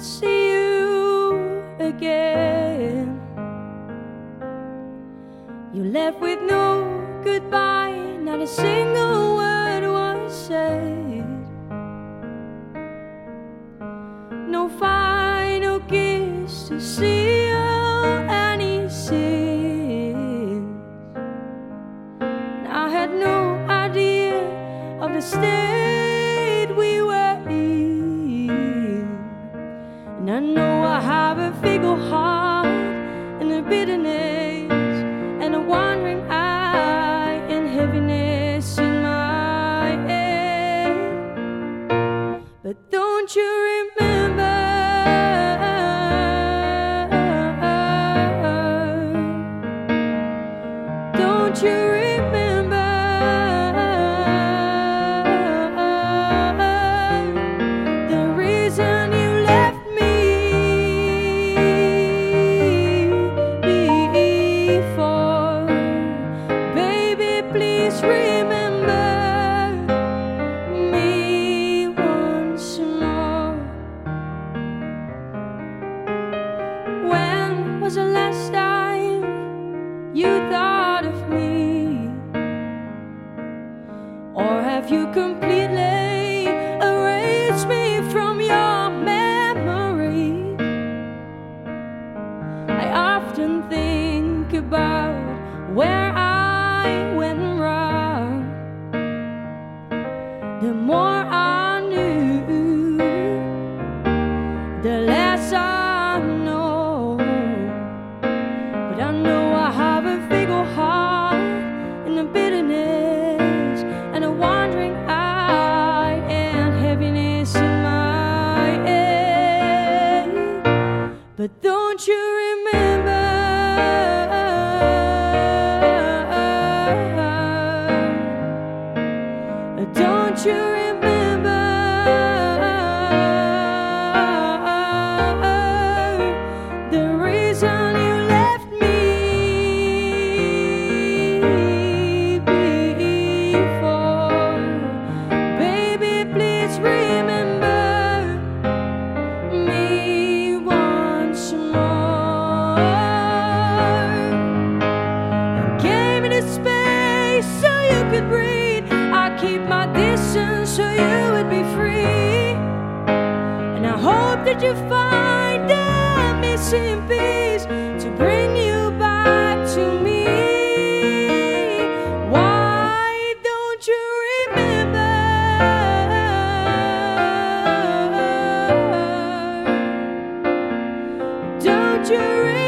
see you again. You left with no goodbye, not a single word was said. No final kiss to seal any sins. I had no idea of the state. Have you completely erased me from your memory? I often think about where I went wrong. The more I But don't you remember? Don't you remember? keep my distance so you would be free. And I hope that you find the missing piece to bring you back to me. Why don't you remember? Don't you remember?